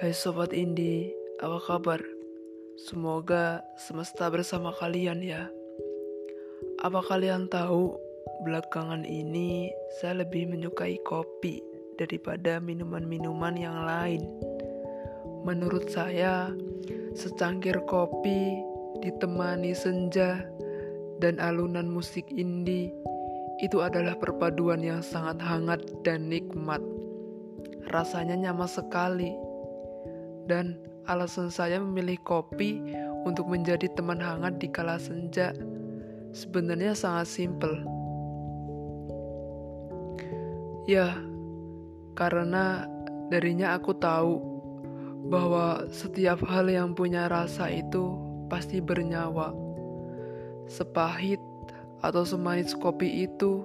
Hai Sobat Indi, apa kabar? Semoga semesta bersama kalian ya. Apa kalian tahu, belakangan ini saya lebih menyukai kopi daripada minuman-minuman yang lain. Menurut saya, secangkir kopi ditemani senja dan alunan musik indie itu adalah perpaduan yang sangat hangat dan nikmat. Rasanya nyaman sekali. Dan alasan saya memilih kopi untuk menjadi teman hangat di kala senja sebenarnya sangat simpel. Ya, karena darinya aku tahu bahwa setiap hal yang punya rasa itu pasti bernyawa. Sepahit atau semanis kopi itu,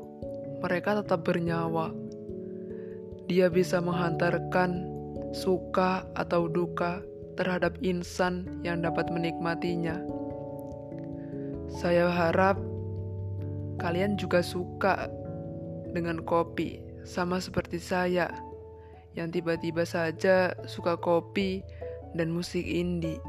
mereka tetap bernyawa. Dia bisa menghantarkan suka atau duka terhadap insan yang dapat menikmatinya. Saya harap kalian juga suka dengan kopi, sama seperti saya yang tiba-tiba saja suka kopi dan musik indie.